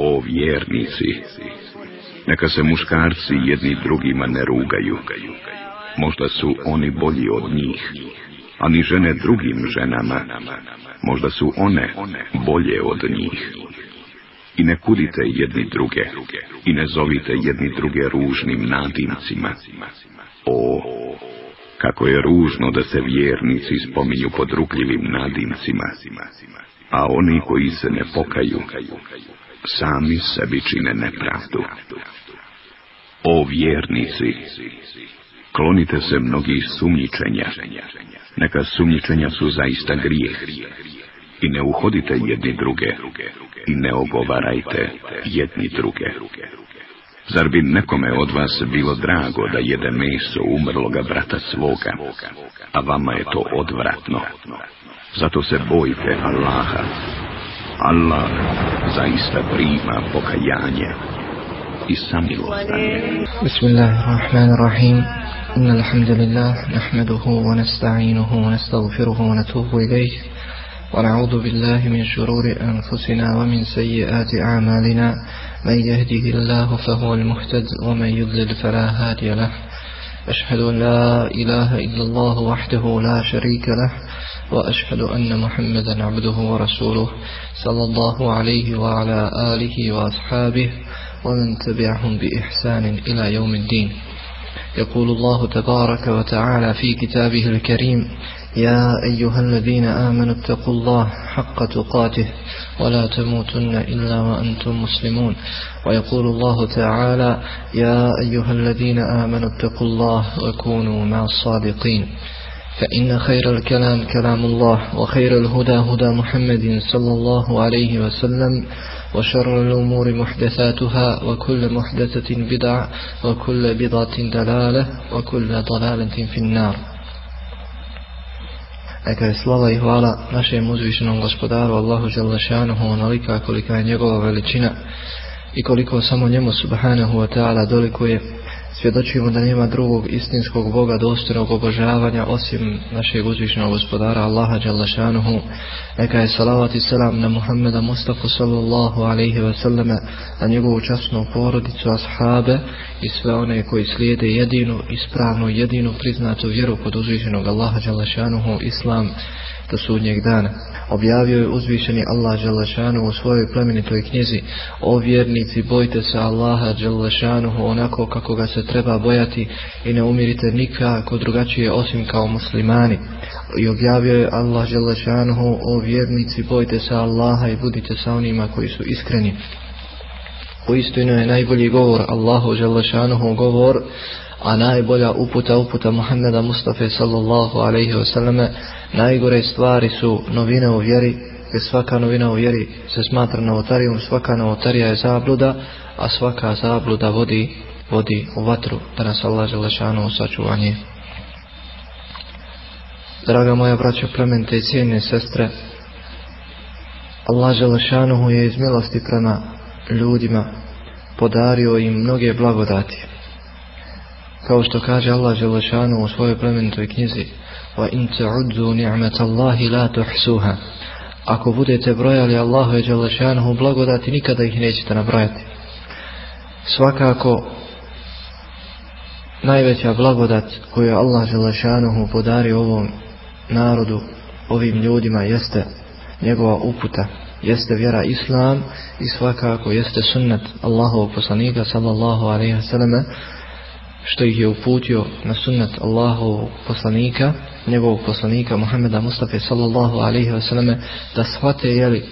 O vjernici, neka se muškarci jedni drugima ne rugaju. Možda su oni bolji od njih, a ni žene drugim ženama. Možda su one bolje od njih. I ne kudite jedni druge, i ne zovite jedni druge ružnim nadimcima. O, kako je ružno da se vjernici spominju pod rukljivim nadimcima, a oni koji se ne pokaju, sami sebi čine nepravdu. O vjernici, klonite se mnogih sumnjičenja, neka sumnjičenja su zaista grijeh, i ne uhodite jedni druge, i ne ogovarajte jedni druge. Zar bi nekome od vas bilo drago da jede meso umrloga brata svoga, a vama je to odvratno? Zato se bojte Allaha. Allah zaista prima pokajanje i samilostanje. Bismillahirrahmanirrahim. إن الحمد لله نحمده ونستعينه ونستغفره ونتوب إليه ونعوذ بالله من شرور أنفسنا ومن سيئات أعمالنا. من يهده الله فهو المهتد ومن يضلل فلا هادي له. أشهد أن لا إله إلا الله وحده لا شريك له. وأشهد أن محمدا عبده ورسوله صلى الله عليه وعلى آله وأصحابه ومن تبعهم بإحسان إلى يوم الدين. يقول الله تبارك وتعالى في كتابه الكريم يا أيها الذين آمنوا اتقوا الله حق تقاته ولا تموتن إلا وأنتم مسلمون. ويقول الله تعالى يا أيها الذين آمنوا اتقوا الله وكونوا مع الصادقين. فإن خير الكلام كلام الله وخير الهدى هدى محمد صلى الله عليه وسلم وشر الأمور محدثاتها وكل محدثة بدعة وكل بضعة دلالة وكل ضلالة في النار Neka je slava i hvala našem uzvišenom gospodaru Allahu Đalešanuhu onolika kolika je njegova veličina i koliko samo njemu subhanahu wa ta'ala dolikuje svjedočimo da nema drugog istinskog Boga dostojnog obožavanja osim našeg uzvišenog gospodara Allaha Đalešanuhu neka je salavat i selam na Muhammeda Mustafa sallallahu alaihi wa sallame na njegovu časnu porodicu ashabe i sve one koji slijede jedinu, ispravnu, jedinu priznatu vjeru pod uzvišenog Allaha Đalešanuhu Islam do sudnjeg dana. Objavio je uzvišeni Allah Đalešanu u svojoj plemenitoj knjizi O vjernici, bojte se Allaha Đalešanu onako kako ga se treba bojati i ne umirite nikako drugačije osim kao muslimani. I objavio je Allah Đalešanu O vjernici, bojte se Allaha i budite sa onima koji su iskreni. Uistinu je najbolji govor Allahu Đalešanu govor a najbolja uputa uputa Muhammeda Mustafa sallallahu alaihi wasallame najgore stvari su novine u vjeri jer svaka novina u vjeri se smatra novotarijom svaka novotarija je zabluda a svaka zabluda vodi vodi u vatru. Da nas Allah želešanu u sačuvanje. Draga moja braća plemente i cijene sestre Allah želešanu je iz milosti prema ljudima podario im mnoge blagodati. Kao što kaže Allah Želešanu u svojoj plemenitoj knjizi wa in ta'uddu ni'matallahi la tuhsuha. Ako budete brojali Allahu je Želešanu blagodati nikada ih nećete nabrojati. Svakako najveća blagodat koju je Allah Želešanu podario ovom narodu ovim ljudima jeste njegova uputa jeste vjera Islam i svakako jeste sunnet Allahovog poslanika sallallahu alaihi wa sallam što ih je uputio na sunnet Allahovog poslanika, njegovog poslanika Muhammeda Mustafa sallallahu alaihi wa sallam, da shvate jeli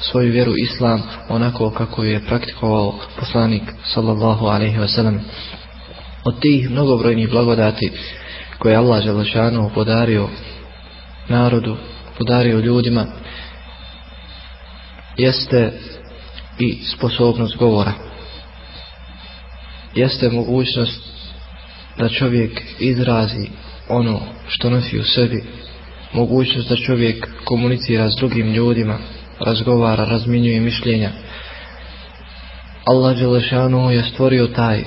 svoju vjeru Islam onako kako je praktikovao poslanik sallallahu alaihi wa sallam. Od tih mnogobrojnih blagodati koje je Allah Želešanu podario narodu, podario ljudima, jeste i sposobnost govora. Jeste mogućnost da čovjek izrazi ono što nosi u sebi, mogućnost da čovjek komunicira s drugim ljudima, razgovara, razminjuje mišljenja. Allah Đelešanu je stvorio taj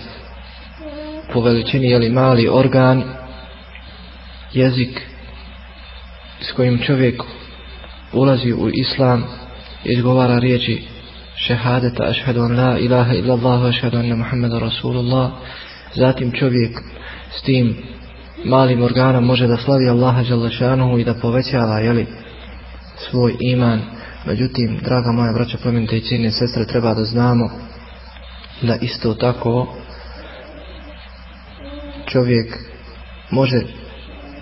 po veličini jeli mali organ, jezik s kojim čovjek ulazi u islam, izgovara riječi šehadeta ašhedu an la ilaha illa Allah ašhedu anna Muhammeda Rasulullah. Zatim čovjek s tim malim organom može da slavi Allaha Đalešanuhu i da povećava jeli, svoj iman. Međutim draga moja braća plemenite i cijene sestre treba da znamo da isto tako čovjek može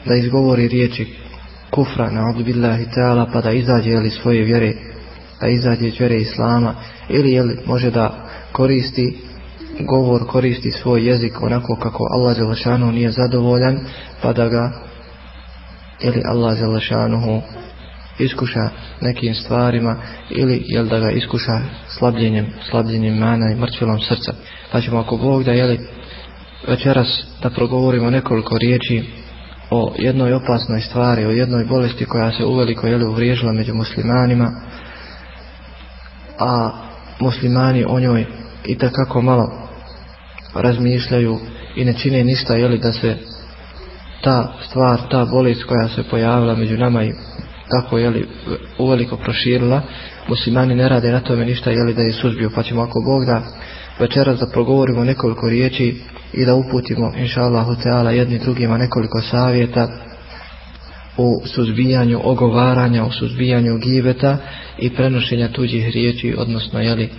da izgovori riječi kufra na billahi ta'ala pa da izađe jeli, svoje vjere da izađe iz vjere Islama ili jeli, može da koristi govor, koristi svoj jezik onako kako Allah Đelešanu nije zadovoljan pa da ga ili Allah Đelešanu iskuša nekim stvarima ili jel da ga iskuša slabljenjem, slabljenjem mana i mrtvilom srca. Pa ćemo ako Bog da jeli večeras da progovorimo nekoliko riječi o jednoj opasnoj stvari, o jednoj bolesti koja se uveliko jeli uvriježila među muslimanima, a muslimani o njoj i takako malo razmišljaju i ne čine ništa jeli da se ta stvar, ta bolest koja se pojavila među nama i tako jeli uveliko proširila. Muslimani ne rade na tome ništa jeli da je suzbiju pa ćemo ako Bog da večeras da progovorimo nekoliko riječi i da uputimo inša Allahu jedni drugima nekoliko savjeta u suzbijanju ogovaranja, u suzbijanju gibeta i prenošenja tuđih riječi, odnosno jeli,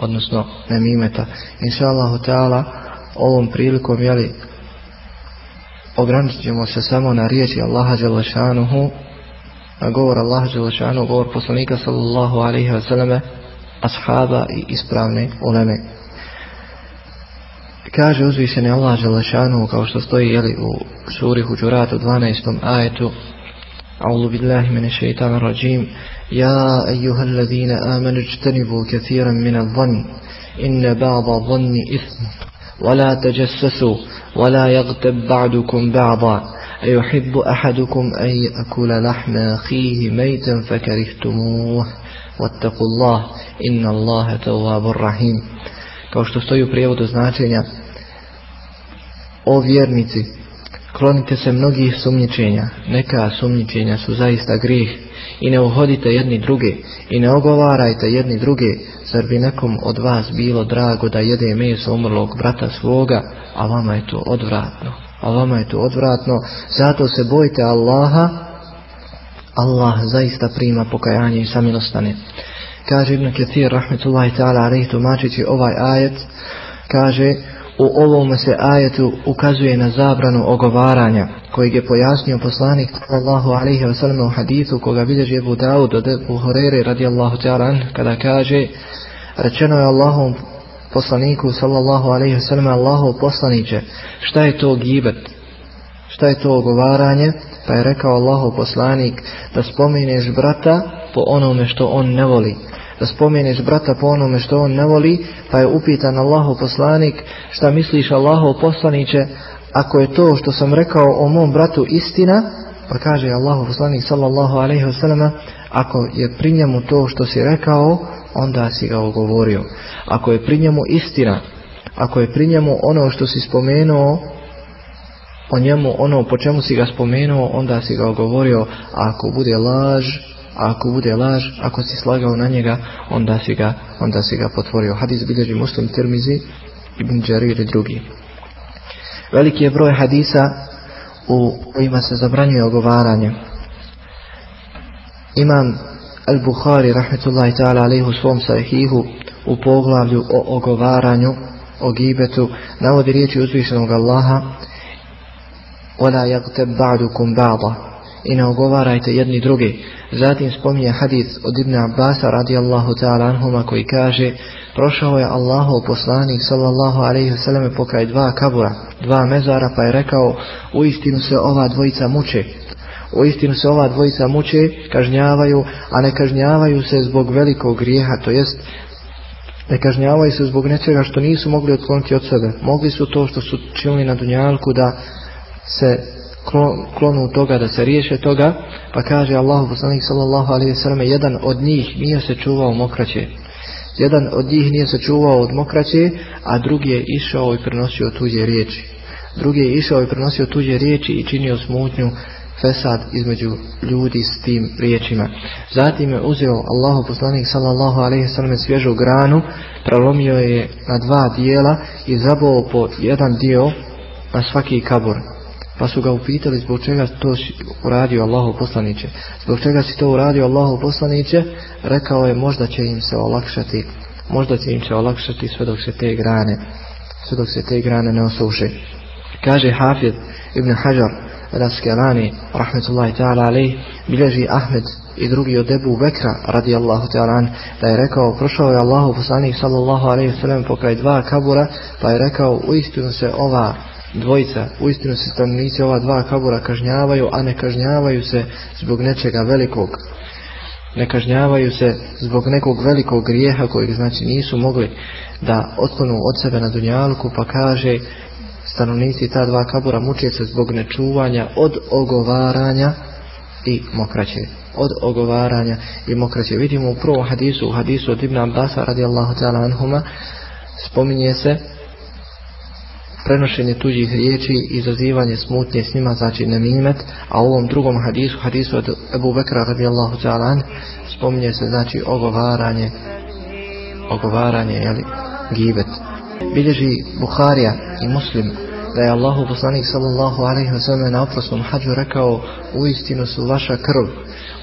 odnosno nemimeta. Inša Allahu Teala ovom prilikom jeli ograničit ćemo se samo na riječi Allaha Đelešanuhu na govor Allaha Đelešanuhu, govor poslanika sallallahu alaihi wa sallame ashaba i ispravne uleme. Kaže uzvišeni Allah Đelešanu kao što stoji jeli, u suri u 12. ajetu أعوذ بالله من الشيطان الرجيم. يا أيها الذين آمنوا اجتنبوا كثيرا من الظن إن بعض الظن إثم. ولا تجسسوا ولا يغتب بعضكم بعضا. أيحب أحدكم أن يأكل لحم أخيه ميتا فكرهتموه. واتقوا الله إن الله تواب رحيم. kao što stoji u prijevodu značenja o vjernici klonite se mnogih sumnjičenja. Neka sumnjičenja su zaista grijeh. I ne uhodite jedni druge i ne ogovarajte jedni druge. Zar bi nekom od vas bilo drago da jede meso umrlog brata svoga? A vama je to odvratno. A vama je to odvratno. Zato se bojte Allaha. Allah zaista prima pokajanje i samilostane. Kaže Ibn Kathir rahmetullahi ta'ala alaihi tumačići ovaj ajet kaže u ovome se ajetu ukazuje na zabranu ogovaranja kojeg je pojasnio poslanik sallallahu alaihi wa sallam u hadithu koga bilježi Ebu Dawud od Ebu Horeire radijallahu ta'ala kada kaže rečeno je Allahom poslaniku sallallahu alaihi wa sallam Allahov poslaniće šta je to gibet? Šta je to ogovaranje? Pa je rekao Allahov poslanik da spomeneš brata po onome što on ne voli da spomeneš brata po onome što on ne voli, pa je upitan Allahu poslanik, šta misliš Allahu poslaniće, ako je to što sam rekao o mom bratu istina, pa kaže Allahu poslanik sallallahu alaihi wasallam, ako je pri njemu to što si rekao, onda si ga ogovorio. Ako je pri njemu istina, ako je pri njemu ono što si spomenuo, o njemu ono po čemu si ga spomenuo, onda si ga ogovorio, a ako bude laž, a ako bude laž, ako si slagao na njega, onda si ga, onda si ga potvorio. Hadis bilježi muslim termizi, ibn Đarir i drugi. Veliki je broj hadisa u kojima se zabranjuje ogovaranje. Imam Al-Bukhari, rahmetullahi ta'ala, alaihi u svom sahihu, u poglavlju o ogovaranju, o gibetu, navodi riječi uzvišenog Allaha, وَلَا يَغْتَبْ بَعْدُكُمْ بَعْضًا i ne ogovarajte jedni drugi. Zatim spominje hadith od Ibn Abbasa radijallahu ta'ala anhuma koji kaže prošao je Allahov poslanik sallallahu alaihi wasallam pokraj dva kabura, dva mezara pa je rekao u istinu se ova dvojica muče. U istinu se ova dvojica muče, kažnjavaju, a ne kažnjavaju se zbog velikog grijeha, to jest ne kažnjavaju se zbog nečega što nisu mogli otkloniti od sebe. Mogli su to što su činili na dunjalku da se klonu toga da se riješe toga pa kaže Allahu poslanik sallallahu alejhi ve selleme jedan od njih nije se čuvao mokraće jedan od njih nije se čuvao od mokraće a drugi je išao i prenosio tuđe riječi drugi je išao i prenosio tuđe riječi i činio smutnju fesad između ljudi s tim riječima. Zatim je uzeo Allahu poslanik sallallahu alaihi sallam svježu granu, prelomio je na dva dijela i zabao po jedan dio na svaki kabur. Pa su ga upitali zbog čega to uradio Allahu poslaniće. Zbog čega si to uradio Allahu poslaniće, rekao je možda će im se olakšati, možda će im se olakšati sve dok se te grane, sve dok se te grane ne osuše. Kaže Hafid ibn Hajar Raskelani, rahmetullahi ta'ala alaih, bilježi Ahmed i drugi od Ebu Bekra, radijallahu ta'ala da je rekao, prošao je Allahu poslanik sallallahu alaihi sallam pokraj dva kabura, pa je rekao, uistinu se ova dvojica, uistinu se stanovnici ova dva kabura kažnjavaju, a ne kažnjavaju se zbog nečega velikog. Ne kažnjavaju se zbog nekog velikog grijeha kojeg znači nisu mogli da otklonu od sebe na dunjalku, pa kaže stanovnici ta dva kabura muče se zbog nečuvanja od ogovaranja i mokraće. Od ogovaranja i mokraće. Vidimo u prvom hadisu, u hadisu od Ibn Abbas radijallahu ta'ala anhuma, spominje se prenošenje tuđih riječi, izazivanje smutnje s njima, znači nemimet, a u ovom drugom hadisu, hadisu od Ebu Bekra radijallahu ta'ala spominje se znači ogovaranje, ogovaranje, jeli, gibet. Bilježi Buharija i Muslim da je Allahu poslanik sallallahu alaihi wa sallam na oprosnom hađu rekao u istinu su vaša krv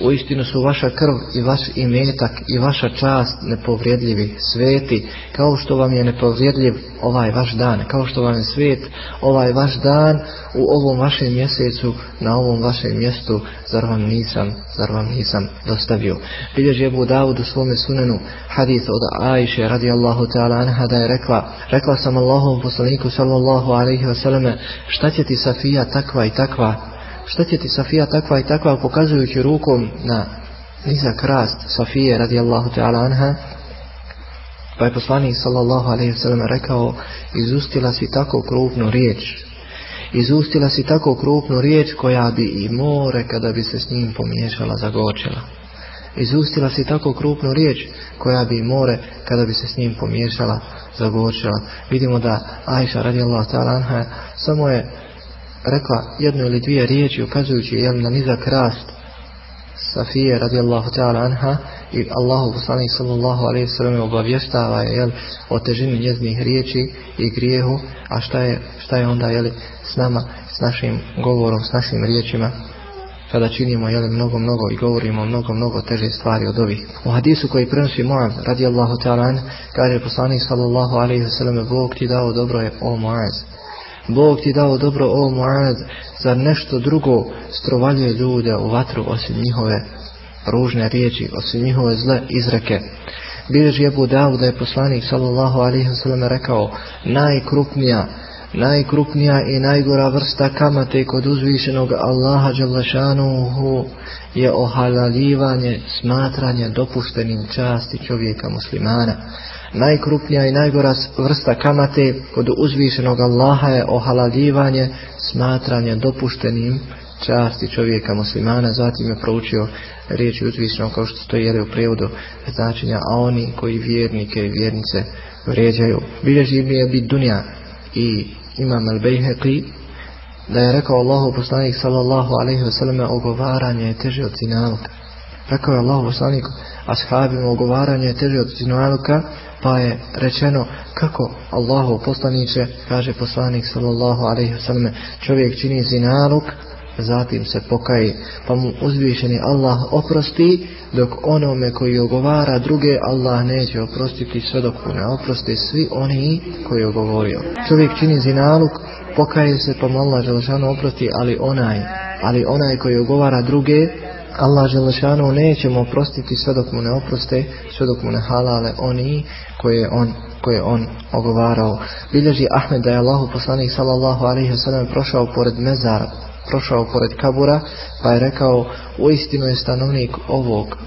u istinu su vaša krv i vaš imetak i vaša čast nepovrijedljivi, sveti, kao što vam je nepovrijedljiv ovaj vaš dan, kao što vam je svet ovaj vaš dan u ovom vašem mjesecu, na ovom vašem mjestu, zar vam nisam, zar vam nisam dostavio. Bilježi je Davud u svome sunenu hadith od Ajše radijallahu ta'ala anha da je rekla, rekla sam Allahom poslaniku sallallahu alaihi wasallam, šta će ti Safija takva i takva, šta će ti Safija takva i takva pokazujući rukom na nizak rast Safije radijallahu ta'ala anha pa je poslanik sallallahu alaihi wa rekao izustila si tako krupnu riječ izustila si tako krupnu riječ koja bi i more kada bi se s njim pomiješala zagočila izustila si tako krupnu riječ koja bi more kada bi se s njim pomiješala zagočila vidimo da Ajša radijallahu ta'ala anha samo je rekla jednu ili dvije riječi ukazujući jel, na nizak rast Safije radijallahu ta'ala anha i Allahu poslanik sallallahu alaihi sallam obavještava je jel, o težini njeznih riječi i grijehu a šta je, šta je onda jel, s nama, s našim govorom, s našim riječima kada činimo jel, mnogo, mnogo i govorimo mnogo, mnogo teže stvari od ovih. U hadisu koji prenosi Muaz radijallahu ta'ala kaže poslanik sallallahu alaihi sallam Bog ti dao dobro je o Muaz Bog ti dao dobro o Muad, za nešto drugo strovaljuje ljude u vatru osim njihove ružne riječi, osim njihove zle izreke. Bilježi je Budavu da je poslanik sallallahu alaihi wasallam rekao najkrupnija, najkrupnija i najgora vrsta kamate kod uzvišenog Allaha Đalešanuhu je ohalaljivanje, smatranje dopuštenim časti čovjeka muslimana najkrupnija i najgora vrsta kamate kod uzvišenog Allaha je ohalaljivanje, smatranje dopuštenim časti čovjeka muslimana, zatim je proučio riječi uzvišenog kao što stoji u prevodu značenja, a oni koji vjernike i vjernice vrijeđaju. Bilježi mi je bit dunja i imam al bejheqi da je rekao Allahu poslanik sallallahu alaihi wasallam ogovaranje je teže od zinaluka. Rekao je Allahu poslanik ashabima ogovaranje je teže od zinaluka pa je rečeno kako Allahu poslaniće, kaže poslanik sallallahu alaihi wasallam, čovjek čini zinaluk, zatim se pokaje, pa mu uzvišeni Allah oprosti, dok onome koji ogovara druge, Allah neće oprostiti sve dok ne oprosti svi oni koji je ogovorio. Čovjek čini zinaluk, pokaje se, pa mu Allah želešano oprosti, ali onaj, ali onaj koji ogovara druge, Allah Želešanu neće mu oprostiti sve dok mu ne oproste, sve dok mu ne halale oni koje on, koje on ogovarao. Bilježi Ahmed da je Allahu poslanik sallallahu alaihi wasallam prošao pored mezara, prošao pored kabura, pa je rekao, u istinu je stanovnik ovog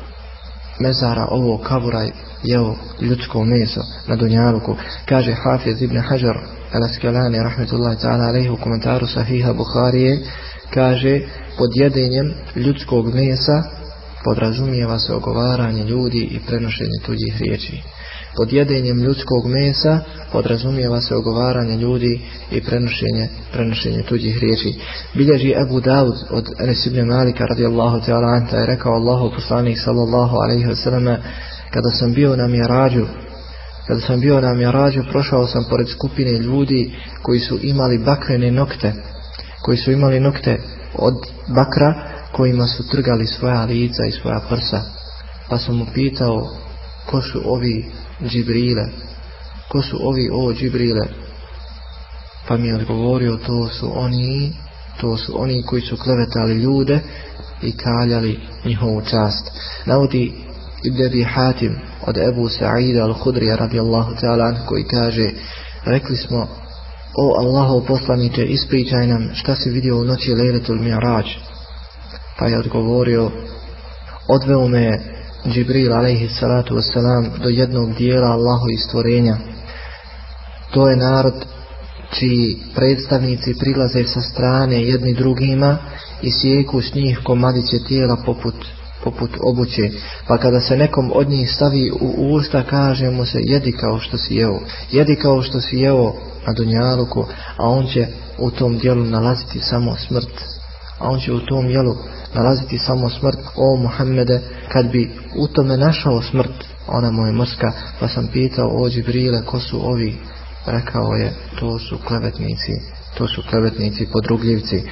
mezara, ovog kabura jeo ljudsko meso na Dunjaluku. Kaže Hafiz ibn Hajar al-Askalani rahmetullahi ta'ala alaihi u komentaru sahiha Bukharije, kaže pod jedenjem ljudskog mesa podrazumijeva se ogovaranje ljudi i prenošenje tuđih riječi pod jedenjem ljudskog mesa podrazumijeva se ogovaranje ljudi i prenošenje, prenošenje tuđih riječi. Bilježi Abu Dawud od Enes Malika radijallahu ta'ala anta je rekao Allahu poslanik sallallahu alaihi wasallam kada sam bio na mjerađu kada sam bio na mjerađu prošao sam pored skupine ljudi koji su imali bakrene nokte koji su imali nokte od bakra kojima su trgali svoja lica i svoja prsa. Pa sam mu pitao ko su ovi džibrile? Ko su ovi o džibrile? Pa mi je odgovorio to su oni to su oni koji su klevetali ljude i kaljali njihovu čast. Navodi Ibn Abi Hatim od Ebu Sa'ida al-Hudrija radijallahu ta'ala koji kaže rekli smo o Allahov poslaniče ispričaj nam šta si vidio u noći Lejletul Mi'rađ pa je odgovorio odveo me Džibril alaihi salatu wasalam do jednog dijela Allahovi stvorenja. To je narod čiji predstavnici prilaze sa strane jedni drugima i sjeku s njih komadiće tijela poput poput obuće, pa kada se nekom od njih stavi u usta, kaže mu se jedi kao što si jeo, jedi kao što si jeo na Dunjaluku, a on će u tom dijelu nalaziti samo smrt, a on će u tom dijelu nalaziti samo smrt, o Muhammede, kad bi u tome našao smrt, ona mu je mrska, pa sam pitao o Džibrile, ko su ovi, rekao je, to su klevetnici, to su klevetnici, podrugljivci,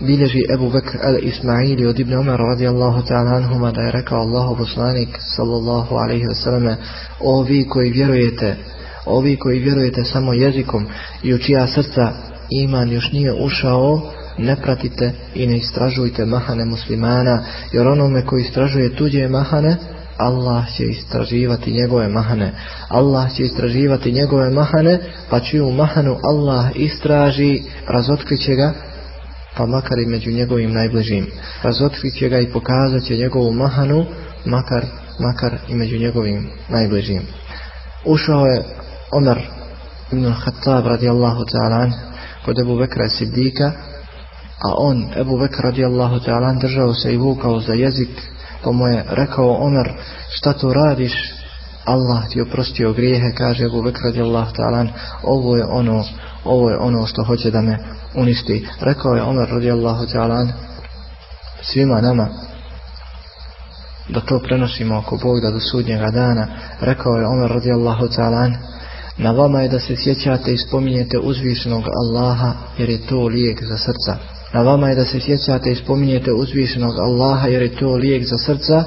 bilježi Ebu Bekr al-Ismaili od Ibn Umar radijallahu ta'ala anhuma da je rekao Allahu poslanik sallallahu alaihi wasallam o vi koji vjerujete o vi koji vjerujete samo jezikom i u čija srca iman još nije ušao ne pratite i ne istražujte mahane muslimana jer onome koji istražuje tuđe mahane Allah će istraživati njegove mahane. Allah će istraživati njegove mahane pa čiju mahanu Allah istraži razotkriće ga pa makar i među njegovim najbližim. Razotkrit će ga i pokazat će njegovu mahanu, makar, makar i među njegovim najbližim. Ušao je Omer ibn Khattab radijallahu ta'ala kod Ebu Bekra Siddika, a on, Ebu Bekra radijallahu ta'ala držao se i vukao za jezik, pa mu je rekao Omer, šta to radiš? Allah ti oprostio grijehe, kaže Ebu Bekra radijallahu ta'ala, ovo je ono, ovo je ono što hoće da me uništi. Rekao je Omer radijallahu ta'ala svima nama da to prenosimo ako Bog da do sudnjega dana. Rekao je Omer radijallahu ta'ala na vama je da se sjećate i spominjete uzvišenog Allaha jer je to lijek za srca. Na vama je da se sjećate i spominjete uzvišenog Allaha jer je to lijek za srca,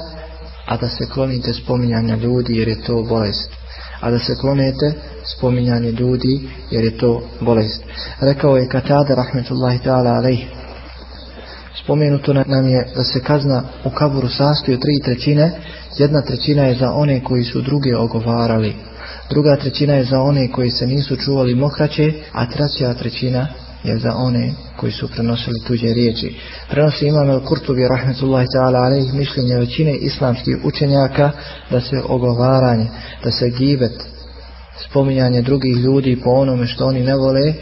a da se klonite spominjanja ljudi jer je to bolest a da se klonete spominjanje ljudi jer je to bolest. Rekao je Katada rahmetullahi ta'ala alaih spomenuto nam je da se kazna u kaburu sastoji od tri trećine. Jedna trećina je za one koji su druge ogovarali. Druga trećina je za one koji se nisu čuvali mokraće a treća trećina je za one koji su prenosili tuđe riječi. Prenosi imam El Kurtubi rahmetullahi ta'ala alaih mišljenje većine islamskih učenjaka da se ogovaranje, da se gibet, spominjanje drugih ljudi po onome što oni ne vole,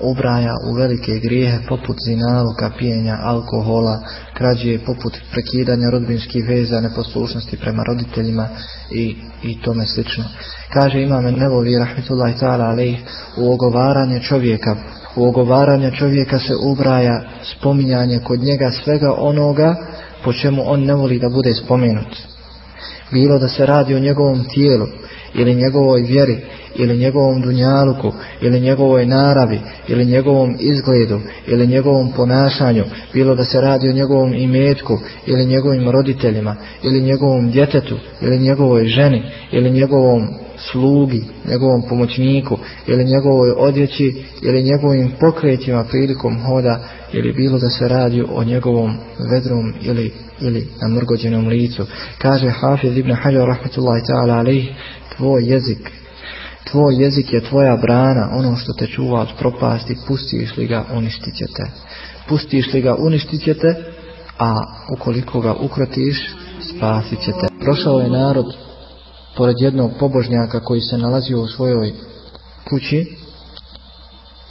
ubraja u velike grijehe poput zinaluka, pijenja, alkohola, krađe, poput prekidanja rodbinskih veza, neposlušnosti prema roditeljima i, i tome slično. Kaže imam Nevovi rahmetullahi ta'ala u ogovaranje čovjeka u ogovaranja čovjeka se ubraja spominjanje kod njega svega onoga po čemu on ne voli da bude spomenut. Bilo da se radi o njegovom tijelu ili njegovoj vjeri ili njegovom dunjaluku ili njegovoj naravi ili njegovom izgledu ili njegovom ponašanju bilo da se radi o njegovom imetku ili njegovim roditeljima ili njegovom djetetu ili njegovoj ženi ili njegovom slugi, njegovom pomoćniku ili njegovoj odjeći ili njegovim pokrećima prilikom hoda ili bilo da se radi o njegovom vedrom ili, ili namrgođenom licu. Kaže Hafiz ibn Hajar rahmetullahi ta'ala alaih, tvoj jezik, tvoj jezik je tvoja brana, ono što te čuva od propasti, pustiš li ga, uništit će te. Pustiš li ga, uništit će te, a ukoliko ga ukrotiš, spasit će te. Prošao je narod pored jednog pobožnjaka koji se nalazio u svojoj kući,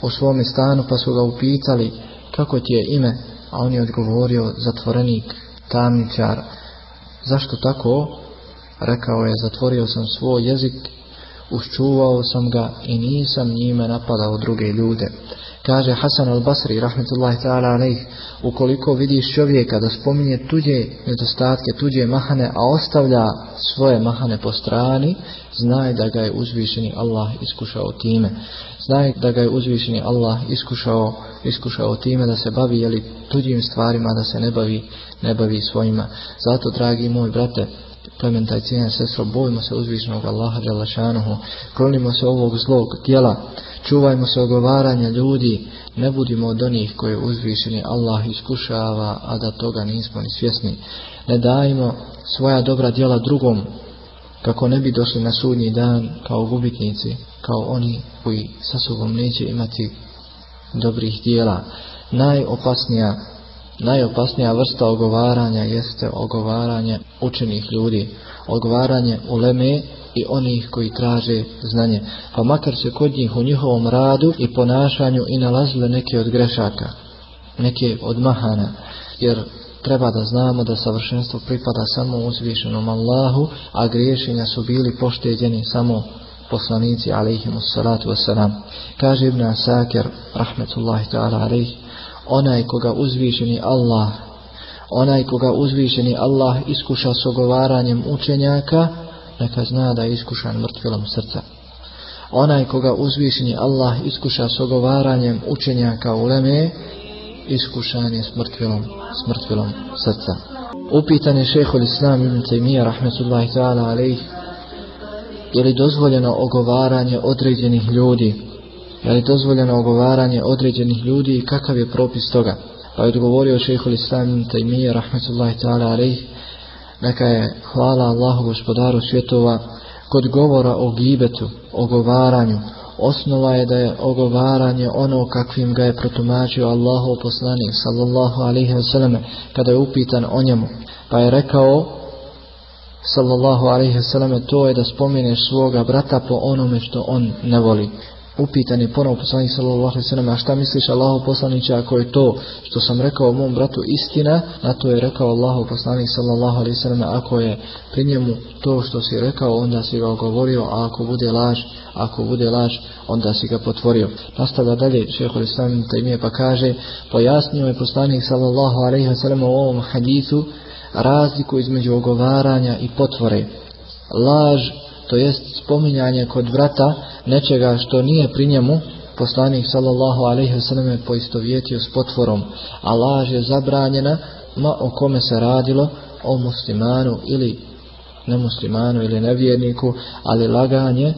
u svome stanu, pa su ga upitali kako ti je ime, a on je odgovorio zatvorenik, tamničar. Zašto tako? Rekao je, zatvorio sam svoj jezik uščuvao sam ga i nisam njime napadao druge ljude. Kaže Hasan al-Basri, rahmetullahi ta'ala alaih, ukoliko vidiš čovjeka da spominje tuđe nedostatke, tuđe mahane, a ostavlja svoje mahane po strani, znaj da ga je uzvišeni Allah iskušao time. Znaj da ga je uzvišeni Allah iskušao, iskušao time da se bavi jeli, tuđim stvarima, da se ne bavi, ne bavi svojima. Zato, dragi moj brate, plementaj cijen sestro, bojimo se uzvišenog Allaha Đalašanuhu, klonimo se ovog zlog tijela, čuvajmo se ogovaranja ljudi, ne budimo od onih koje uzvišeni Allah iskušava, a da toga nismo ni svjesni. Ne dajmo svoja dobra djela drugom, kako ne bi došli na sudnji dan kao gubitnici, kao oni koji sa sobom neće imati dobrih dijela. Najopasnija Najopasnija vrsta ogovaranja jeste ogovaranje učenih ljudi, ogovaranje uleme i onih koji traže znanje. Pa makar se kod njih u njihovom radu i ponašanju i nalazile neke od grešaka, neke od mahana, jer treba da znamo da savršenstvo pripada samo uzvišenom Allahu, a griješenja su bili pošteđeni samo poslanici alaihimu salatu wasalam. Kaže Ibn Asakir, rahmetullahi ta'ala alaihi, onaj koga uzvišeni Allah onaj koga uzvišeni Allah iskuša s ogovaranjem učenjaka neka zna da je iskušan mrtvilom srca. Onaj koga uzvišeni Allah iskuša s ogovaranjem učenjaka u leme iskušan je s mrtvilom, s mrtvilom srca. Upitan je šehol islam ibn Taymiyyah rahmetullahi ta'ala je li dozvoljeno ogovaranje određenih ljudi je li dozvoljeno ogovaranje određenih ljudi i kakav je propis toga. Pa je odgovorio šehhul islam tajmije, rahmetullahi ta'ala alaih, neka je hvala Allahu gospodaru svjetova kod govora o gibetu, ogovaranju, osnova je da je ogovaranje ono kakvim ga je protumačio Allahu poslanik sallallahu alaihi wa sallam kada je upitan o njemu. Pa je rekao sallallahu alaihi wa sallam to je da spomeneš svoga brata po onome što on ne voli upitan je ponovo poslanik sallallahu alejhi ve sellem a šta misliš Allahu poslanice ako je to što sam rekao mom bratu istina na to je rekao Allahu poslanik sallallahu alejhi ve sellem ako je pri njemu to što si rekao onda si ga govorio a ako bude laž ako bude laž onda si ga potvorio. Nastavlja dalje šejhul islam tajmije pa kaže pojasnio je poslanik sallallahu alejhi ve sellem u ovom hadisu razliku između ogovaranja i potvore. Laž to jest spominjanje kod vrata nečega što nije pri njemu, poslanik sallallahu alaihi wasallam je poistovjetio s potvorom, a laž je zabranjena, ma o kome se radilo, o muslimanu ili nemuslimanu ili nevjerniku, ali laganje,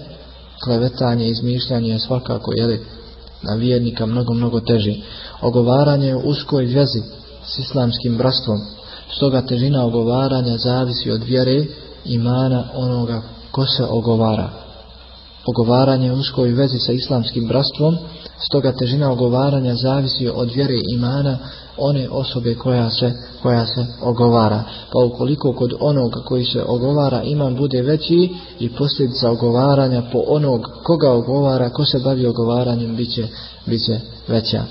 klevetanje, izmišljanje je svakako, jeli, na vjernika mnogo, mnogo teži. Ogovaranje je u uskoj vjezi s islamskim brastvom, stoga težina ogovaranja zavisi od vjere imana onoga ko se ogovara. Ogovaranje u uskoj vezi sa islamskim brastvom, stoga težina ogovaranja zavisi od vjere imana one osobe koja se, koja se ogovara. Pa ukoliko kod onog koji se ogovara iman bude veći i posljedica ogovaranja po onog koga ogovara, ko se bavi ogovaranjem, bit će, bit će veća.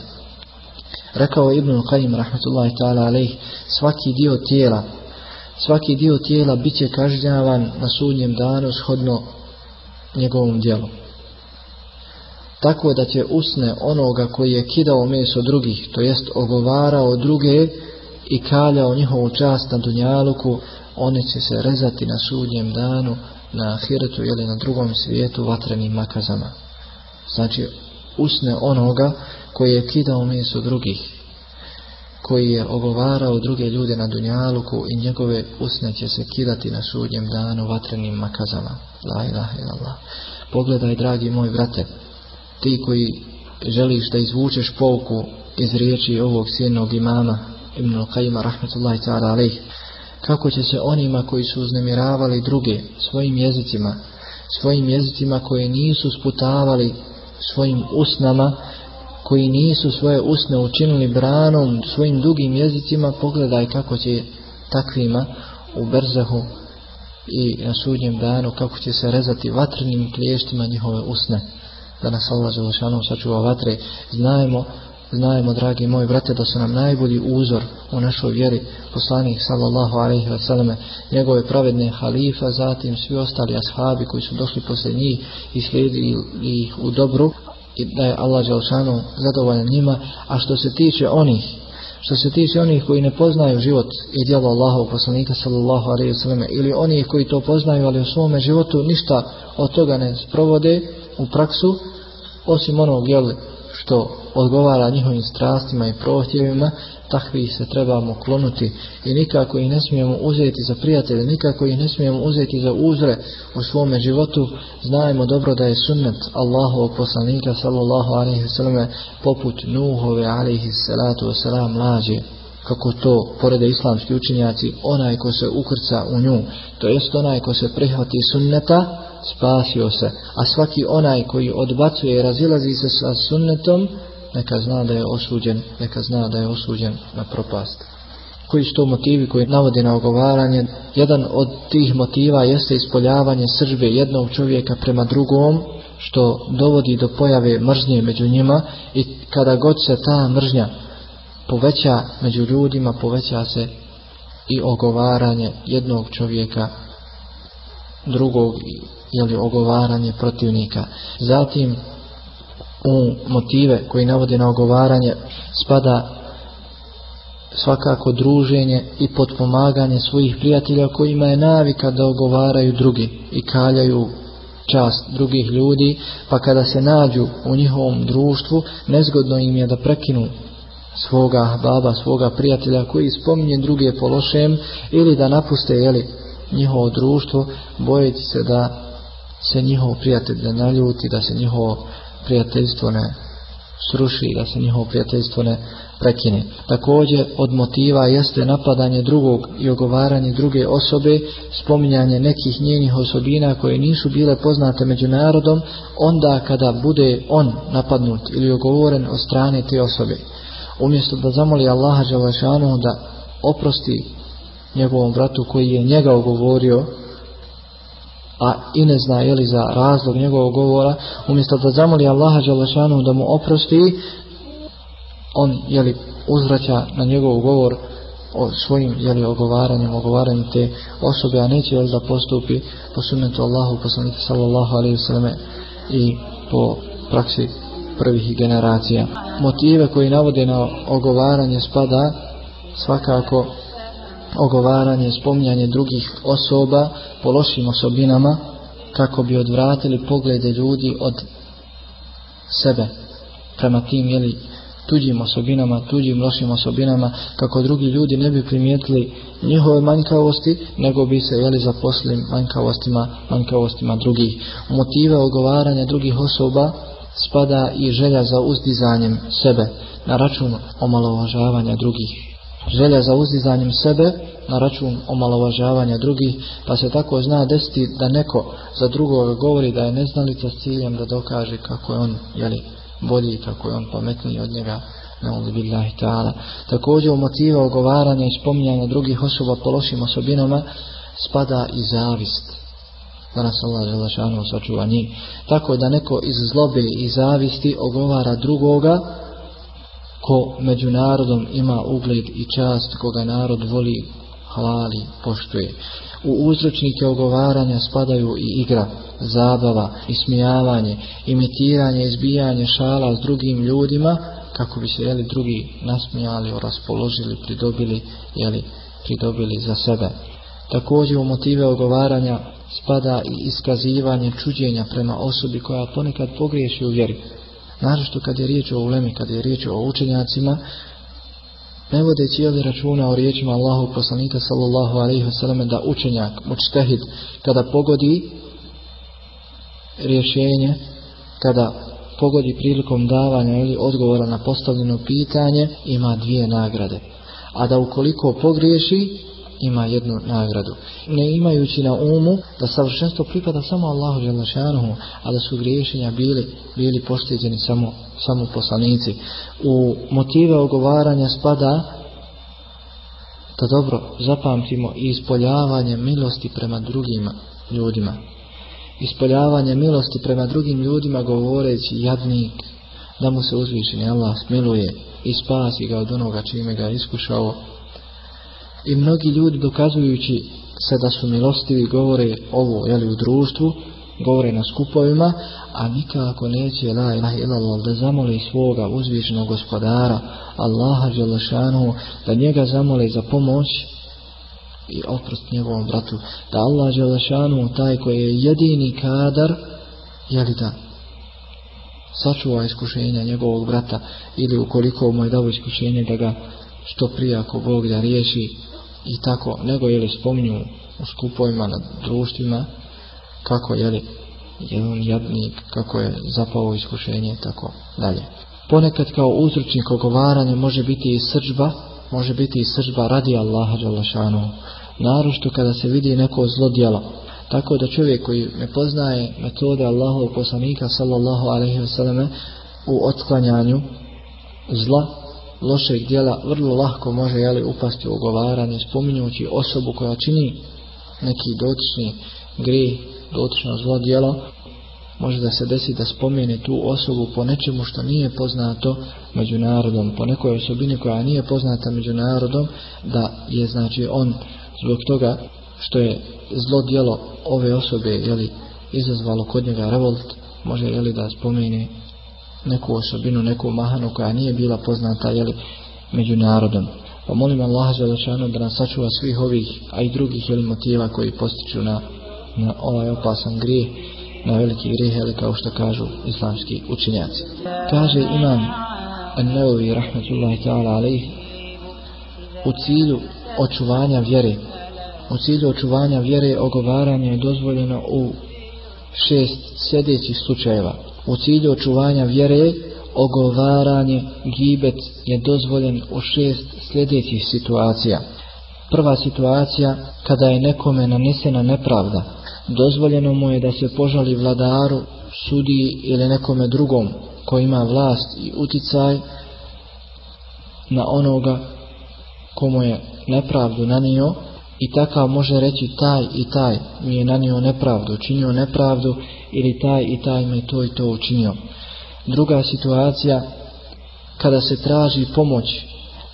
Rekao Ibn Qayyim rahmetullahi ta'ala svaki dio tijela svaki dio tijela bit će kažnjavan na sudnjem danu shodno njegovom dijelu. Tako da će usne onoga koji je kidao meso drugih, to jest ogovarao druge i kaljao njihovu čast na dunjaluku, one će se rezati na sudnjem danu, na ahiretu ili na drugom svijetu vatrenim makazama. Znači, usne onoga koji je kidao meso drugih, koji je ogovarao druge ljude na Dunjaluku i njegove usne će se kidati na sudnjem danu vatrenim makazama. La ilaha illallah. Pogledaj, dragi moj brate, ti koji želiš da izvučeš pouku iz riječi ovog sjednog imama Ibn Qajima rahmetullahi ta'ala alaih, kako će se onima koji su uznemiravali druge svojim jezicima, svojim jezicima koje nisu sputavali svojim usnama, koji nisu svoje usne učinili branom svojim dugim jezicima, pogledaj kako će takvima u Berzahu i na sudnjem danu, kako će se rezati vatrenim kliještima njihove usne. Da nas Allah Želešanom sačuva vatre, znajmo Znajemo, dragi moji brate, da su nam najbolji uzor u našoj vjeri. Poslanik sallallahu alaihi wa sallam, njegove pravedne halifa, zatim svi ostali ashabi koji su došli poslije njih i slijedili ih u dobru i da je Allah Đelšanu zadovoljan njima, a što se tiče onih što se tiče onih koji ne poznaju život i djelo Allahov poslanika sallallahu alaihi wasallam ili onih koji to poznaju ali u svome životu ništa od toga ne sprovode u praksu osim onog jel, što odgovara njihovim strastima i prohtjevima takvi se trebamo klonuti i nikako ih ne smijemo uzeti za prijatelje, nikako ih ne smijemo uzeti za uzre u svome životu. Znajemo dobro da je sunnet Allahovog poslanika sallallahu alaihi wasallam poput Nuhove alaihi salatu wasalam mlađe kako to porede islamski učenjaci, onaj ko se ukrca u nju, to jest onaj ko se prihvati sunneta, spasio se, a svaki onaj koji odbacuje i razilazi se sa sunnetom, neka zna da je osuđen, neka zna da je osuđen na propast. Koji su to motivi koji navode na ogovaranje? Jedan od tih motiva jeste ispoljavanje sržbe jednog čovjeka prema drugom, što dovodi do pojave mržnje među njima i kada god se ta mržnja poveća među ljudima, poveća se i ogovaranje jednog čovjeka drugog ili ogovaranje protivnika. Zatim u motive koji navode na ogovaranje spada svakako druženje i potpomaganje svojih prijatelja kojima je navika da ogovaraju drugi i kaljaju čast drugih ljudi, pa kada se nađu u njihovom društvu, nezgodno im je da prekinu svoga baba, svoga prijatelja koji spominje druge po lošem ili da napuste jeli, njihovo društvo, bojeći se da se njihov prijatelj ne naljuti, da se njihovo prijateljstvo ne sruši, da se njihovo prijateljstvo ne prekine. Također od motiva jeste napadanje drugog i ogovaranje druge osobe, spominjanje nekih njenih osobina koje nisu bile poznate među narodom, onda kada bude on napadnut ili ogovoren od strane te osobe. Umjesto da zamoli Allaha Đalašanu da oprosti njegovom bratu koji je njega ogovorio, a i ne zna je li za razlog njegovog govora, umjesto da zamoli Allaha Đalešanu da mu oprosti, on je li uzvraća na njegov govor o svojim je li ogovaranjem, ogovaranjem te osobe, a neće li da postupi po sunnetu Allahu poslanika sallallahu alaihi sallam i po praksi prvih generacija. Motive koji navode na ogovaranje spada svakako ogovaranje, spominjanje drugih osoba po lošim osobinama kako bi odvratili poglede ljudi od sebe prema tim jeli, tuđim osobinama, tuđim lošim osobinama kako drugi ljudi ne bi primijetili njihove manjkavosti nego bi se jeli zaposlili manjkavostima, manjkavostima drugih. Motive ogovaranja drugih osoba spada i želja za uzdizanjem sebe na račun omalovažavanja drugih želja za uzdizanjem sebe na račun omalovažavanja drugih, pa se tako zna desiti da neko za drugoga govori da je neznalica s ciljem da dokaže kako je on jeli, bolji, kako je on pametniji od njega, billahi ta'ala. Također u motiva ogovaranja i spominjanja drugih osoba po lošim osobinama spada i zavist. Da nas Allah želešanu sačuva njih. Tako da neko iz zlobe i zavisti ogovara drugoga, ko među narodom ima ugled i čast, koga narod voli, hvali, poštuje. U uzročnike ogovaranja spadaju i igra, zabava, ismijavanje, imitiranje, izbijanje šala s drugim ljudima, kako bi se jeli, drugi nasmijali, raspoložili, pridobili, jeli, pridobili za sebe. Također u motive ogovaranja spada i iskazivanje čuđenja prema osobi koja ponekad pogriješi u vjeri. Naravno kad je riječ o ulemi, kad je riječ o učenjacima, ne vodeći jeli računa o riječima Allahu poslanika sallallahu alaihi wasallam da učenjak, mučtehid, kada pogodi rješenje, kada pogodi prilikom davanja ili odgovora na postavljeno pitanje, ima dvije nagrade. A da ukoliko pogriješi, ima jednu nagradu. Ne imajući na umu da savršenstvo pripada samo Allahu Đelešanuhu, a da su griješenja bili, bili pošteđeni samo, samo poslanici. U motive ogovaranja spada da dobro zapamtimo i ispoljavanje milosti prema drugim ljudima. Ispoljavanje milosti prema drugim ljudima govoreći jadnik, da mu se uzvišeni Allah smiluje i spasi ga od onoga čime ga iskušao. I mnogi ljudi dokazujući se da su milostivi govore ovo jeli, u društvu, govore na skupovima, a nikako neće la ilaha illallah da zamoli svoga uzvišenog gospodara Allaha Đelešanu da njega zamoli za pomoć i oprost njegovom bratu. Da Allah Đelešanu taj koji je jedini kadar jeli da sačuva iskušenja njegovog brata ili ukoliko mu je dao iskušenje da ga što prije ako Bog da riješi i tako, nego je li spominju u skupovima na društvima kako je li jedan jadnik, kako je zapao iskušenje tako dalje. Ponekad kao uzročnik ogovaranja može biti i srđba, može biti i srđba radi Allaha Đalašanu, narošto kada se vidi neko zlo djelo. Tako da čovjek koji ne poznaje metode Allahovog poslanika sallallahu alaihi u otklanjanju zla, lošeg djela, vrlo lahko može jeli, upasti u ogovaranje spominjući osobu koja čini neki dotični gri, dotično zlo djelo, može da se desi da spomene tu osobu po nečemu što nije poznato među narodom, po nekoj osobini koja nije poznata među narodom, da je znači on zbog toga što je zlo djelo ove osobe jeli, izazvalo kod njega revolt, može jeli, da spomene neku osobinu, neku mahanu koja nije bila poznata jeli, među narodom. Pa molim Allah Želešanu da nas sačuva svih ovih, a i drugih jeli, motiva koji postiču na, na ovaj opasan grijeh, na veliki grijeh, jeli, kao što kažu islamski učinjaci. Kaže imam An-Nawawi rahmetullahi ta'ala alaih u cilju očuvanja vjere u cilju očuvanja vjere ogovaranje je dozvoljeno u šest sljedećih slučajeva. U cilju očuvanja vjere ogovaranje gibet je dozvoljen u šest sljedećih situacija. Prva situacija kada je nekome nanesena nepravda. Dozvoljeno mu je da se požali vladaru, sudi ili nekome drugom koji ima vlast i uticaj na onoga komu je nepravdu nanio i takav može reći taj i taj mi je nanio nepravdu, učinio nepravdu ili taj i taj me to i to učinio. Druga situacija kada se traži pomoć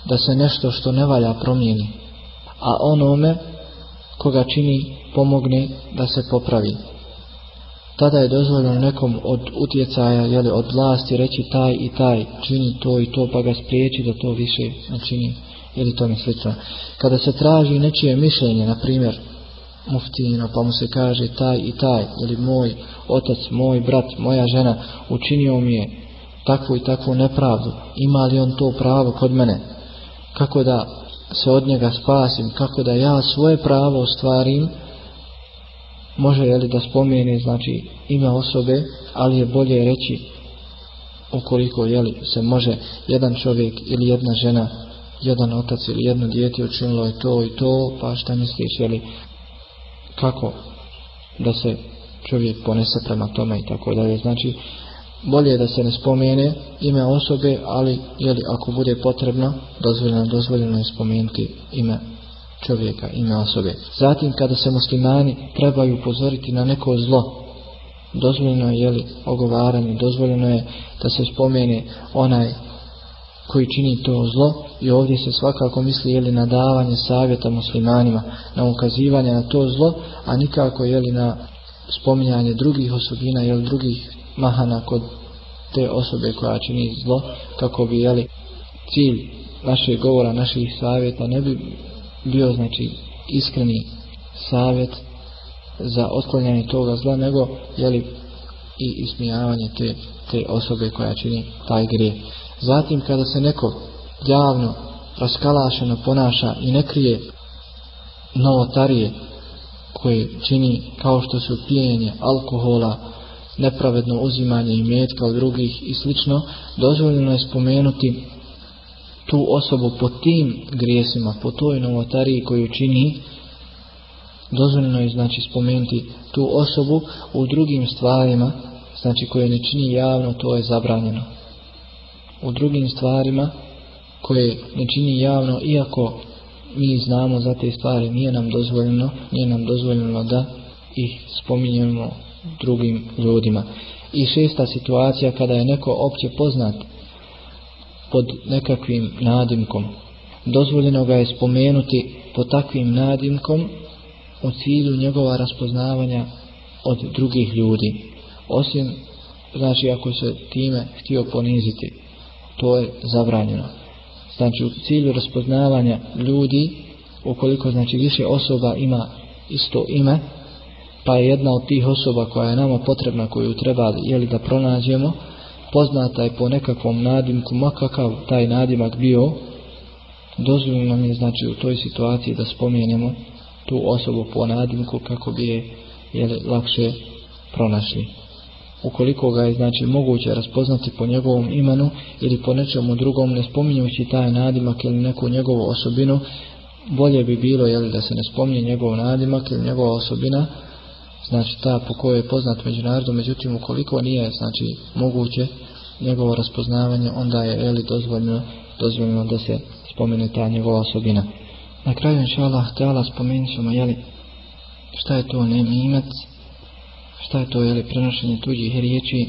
da se nešto što ne valja promijeni, a onome koga čini pomogne da se popravi. Tada je dozvoljeno nekom od utjecaja, jeli, od vlasti reći taj i taj čini to i to pa ga spriječi da to više ne čini ili to mi slično. Kada se traži nečije mišljenje, na primjer, muftino, pa mu se kaže taj i taj, ili moj otac, moj brat, moja žena, učinio mi je takvu i takvu nepravdu, ima li on to pravo kod mene, kako da se od njega spasim, kako da ja svoje pravo ostvarim, može je li da spomene, znači, ime osobe, ali je bolje reći ukoliko je li se može jedan čovjek ili jedna žena jedan otac ili jedno dijete učinilo je to i to, pa šta misliš, jeli, kako da se čovjek ponese prema tome i tako dalje. Znači, bolje je da se ne spomene ime osobe, ali jeli, ako bude potrebno, dozvoljeno, dozvoljeno je spomenuti ime čovjeka, ime osobe. Zatim, kada se muslimani trebaju upozoriti na neko zlo, dozvoljeno je jeli, ogovaranje, dozvoljeno je da se spomene onaj koji čini to zlo i ovdje se svakako misli jeli na davanje savjeta muslimanima, na ukazivanje na to zlo, a nikako jeli na spominjanje drugih osobina ili drugih mahana kod te osobe koja čini zlo, kako bi jeli cilj našeg govora, naših savjeta ne bi bio znači iskreni savjet za otklanjanje toga zla, nego jeli i ismijavanje te, te osobe koja čini taj grijeh. Zatim kada se neko javno raskalašeno ponaša i ne krije novotarije koje čini kao što su pijenje alkohola, nepravedno uzimanje i metka od drugih i slično, dozvoljeno je spomenuti tu osobu po tim grijesima, po toj novotariji koju čini, dozvoljeno je znači spomenuti tu osobu u drugim stvarima, znači koje ne čini javno, to je zabranjeno u drugim stvarima koje ne čini javno, iako mi znamo za te stvari, nije nam dozvoljeno, nije nam dozvoljeno da ih spominjemo drugim ljudima. I šesta situacija kada je neko opće poznat pod nekakvim nadimkom. Dozvoljeno ga je spomenuti pod takvim nadimkom u cilju njegova raspoznavanja od drugih ljudi. Osim, znači ako se time htio poniziti, to je zabranjeno. Znači u cilju raspoznavanja ljudi, ukoliko znači više osoba ima isto ime, pa je jedna od tih osoba koja je nama potrebna, koju treba jeli, da pronađemo, poznata je po nekakvom nadimku, makakav taj nadimak bio, dozvoljeno nam je znači u toj situaciji da spomenemo tu osobu po nadimku kako bi je jeli, lakše pronašli. Ukoliko ga je znači moguće raspoznati po njegovom imenu ili po nečemu drugom ne spominjući taj nadimak ili neku njegovu osobinu, bolje bi bilo jeli, da se ne spominje njegov nadimak ili njegova osobina, znači ta po kojoj je poznat međunarodno, međutim ukoliko nije znači moguće njegovo raspoznavanje, onda je jeli, dozvoljno, dozvoljno da se spomene ta njegova osobina. Na kraju inša Allah spomenut ćemo jeli, šta je to nemimet, šta je to jeli, prenošenje tuđih riječi.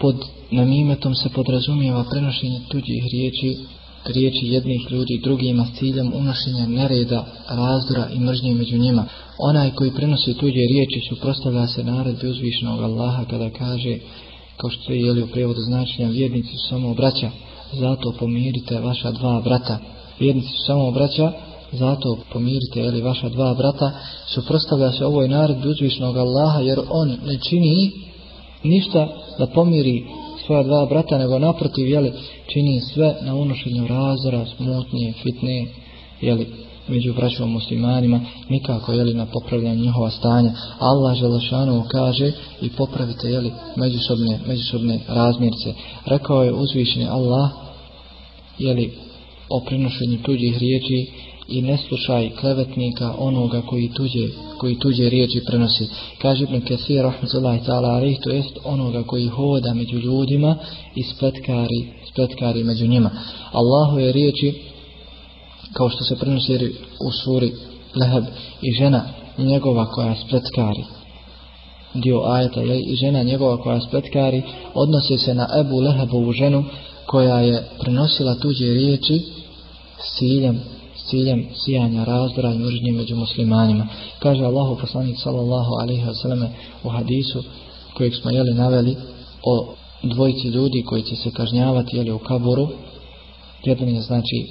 Pod namimetom se podrazumijeva prenošenje tuđih riječi riječi jednih ljudi drugima s ciljem unošenja nereda, razdora i mržnje među njima. Onaj koji prenosi tuđe riječi suprostavlja se naredbi uzvišenog Allaha kada kaže, kao što je jeli u prijevodu značenja, vjernici su samo braća, zato pomirite vaša dva brata. Vjernici su samo braća, zato pomirite jeli, vaša dva brata, suprostavlja se ovoj naredbi uzvišenog Allaha, jer on ne čini ništa da pomiri svoja dva brata, nego naprotiv, jeli, čini sve na unošenju razora, smutnje, fitne, jeli, među braćom muslimanima, nikako, jeli, na popravljanju njihova stanja. Allah Želešanovu kaže i popravite, jeli, međusobne, međusobne razmirce. Rekao je uzvišeni Allah, jeli, o prinošenju tuđih riječi i ne slušaj klevetnika onoga koji tuđe, koji tuđe riječi prenosi. Kaže Ibn Kathir, rahmatullahi ta'ala, alih, to jest onoga koji hoda među ljudima i spletkari, spletkari među njima. Allahu je riječi, kao što se prenosi u suri Leheb i žena njegova koja spletkari, dio ajeta, je, i žena njegova koja spletkari, odnosi se na Ebu Lehebovu ženu koja je prenosila tuđe riječi s ciljem ciljem sijanja razdora i mržnje među muslimanima. Kaže Allahu poslanik sallallahu alaihi wasallam u hadisu kojeg smo jeli naveli o dvojici ljudi koji će se kažnjavati jeli u kaburu. Jedan je znači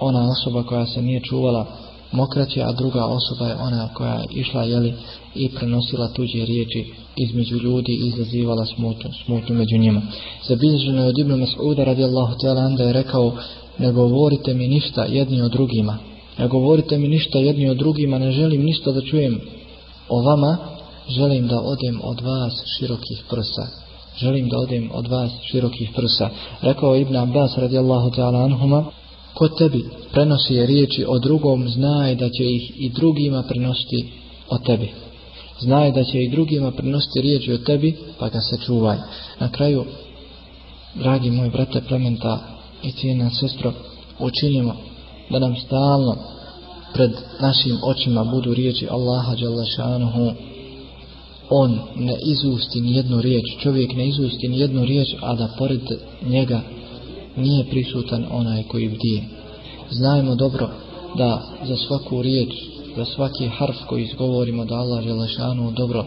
ona osoba koja se nije čuvala mokraće, a druga osoba je ona koja je išla jeli i prenosila tuđe riječi između ljudi i izazivala smutnju, smutnju među njima. Zabilježeno je od Ibn Mas'uda radijallahu ta'ala da je rekao ne govorite mi ništa jedni o drugima. Ne govorite mi ništa jedni o drugima, ne želim ništa da čujem o vama, želim da odem od vas širokih prsa. Želim da odem od vas širokih prsa. Rekao Ibn Abbas radijallahu ta'ala anhuma, ko tebi prenosi riječi o drugom, znaj da će ih i drugima prenositi o tebi. Znaj da će i drugima prenositi riječi o tebi, pa ga se čuvaj. Na kraju, dragi moj brate plementa, i cijena sestro učinimo da nam stalno pred našim očima budu riječi Allaha Đalašanuhu on ne izusti ni jednu riječ čovjek ne izusti ni jednu riječ a da pored njega nije prisutan onaj koji bdije. Znajmo dobro da za svaku riječ za svaki harf koji izgovorimo da Allah Đalašanuhu dobro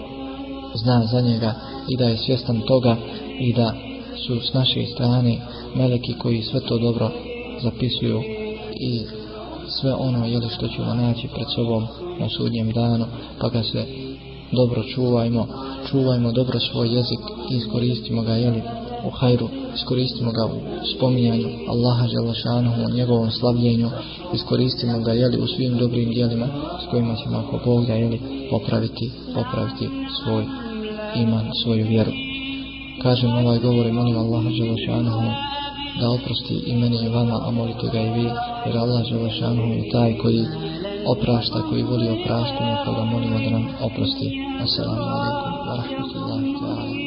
zna za njega i da je svjestan toga i da su s naše strane meleki koji sve to dobro zapisuju i sve ono jeli što ćemo naći pred sobom na sudnjem danu pa ga se dobro čuvajmo čuvajmo dobro svoj jezik i iskoristimo ga jeli u hajru iskoristimo ga u spominjanju Allaha Đalašanuhu u njegovom slavljenju iskoristimo ga jeli u svim dobrim dijelima s kojima ćemo ako Bog da jeli popraviti popraviti svoj iman, svoju vjeru kažem ovaj govor i molim Allaha Đalašanuhu da oprosti i meni i vama, a molite ga i vi, jer Allah Želešanu je taj koji oprašta, koji voli opraštanje, pa ga molimo da nam oprosti. Assalamu alaikum wa rahmatullahi ta'ala.